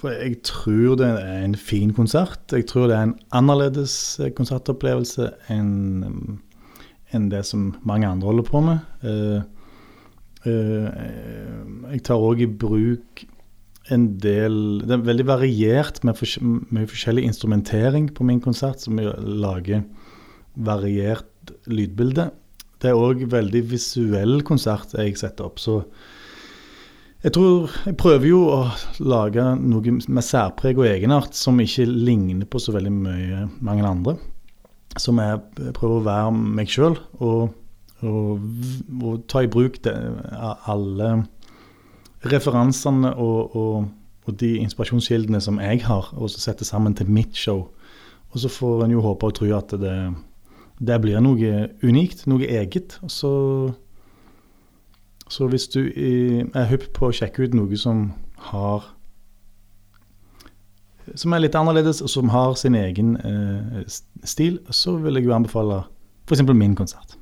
For jeg tror det er en fin konsert. Jeg tror det er en annerledes eh, konsertopplevelse enn enn det som mange andre holder på med. Uh, uh, jeg tar òg i bruk en del Det er veldig variert med, fors med forskjellig instrumentering på min konsert, som lager variert lydbilde. Det er òg veldig visuell konsert jeg setter opp. så jeg tror Jeg prøver jo å lage noe med særpreg og egenart som ikke ligner på så veldig mye mange andre. Som jeg prøver å være meg sjøl, og, og, og, ta i bruk det, alle referansene og, og, de inspirasjonskildene som jeg har, og så sette sammen til mitt show. Og så får en jo håpe og tro at det, det blir noe unikt, noe eget. Og så så hvis du er hypp på å sjekke ut noe som har Som er litt annerledes, og som har sin egen eh, stil, så vil jeg jo anbefale f.eks. min konsert.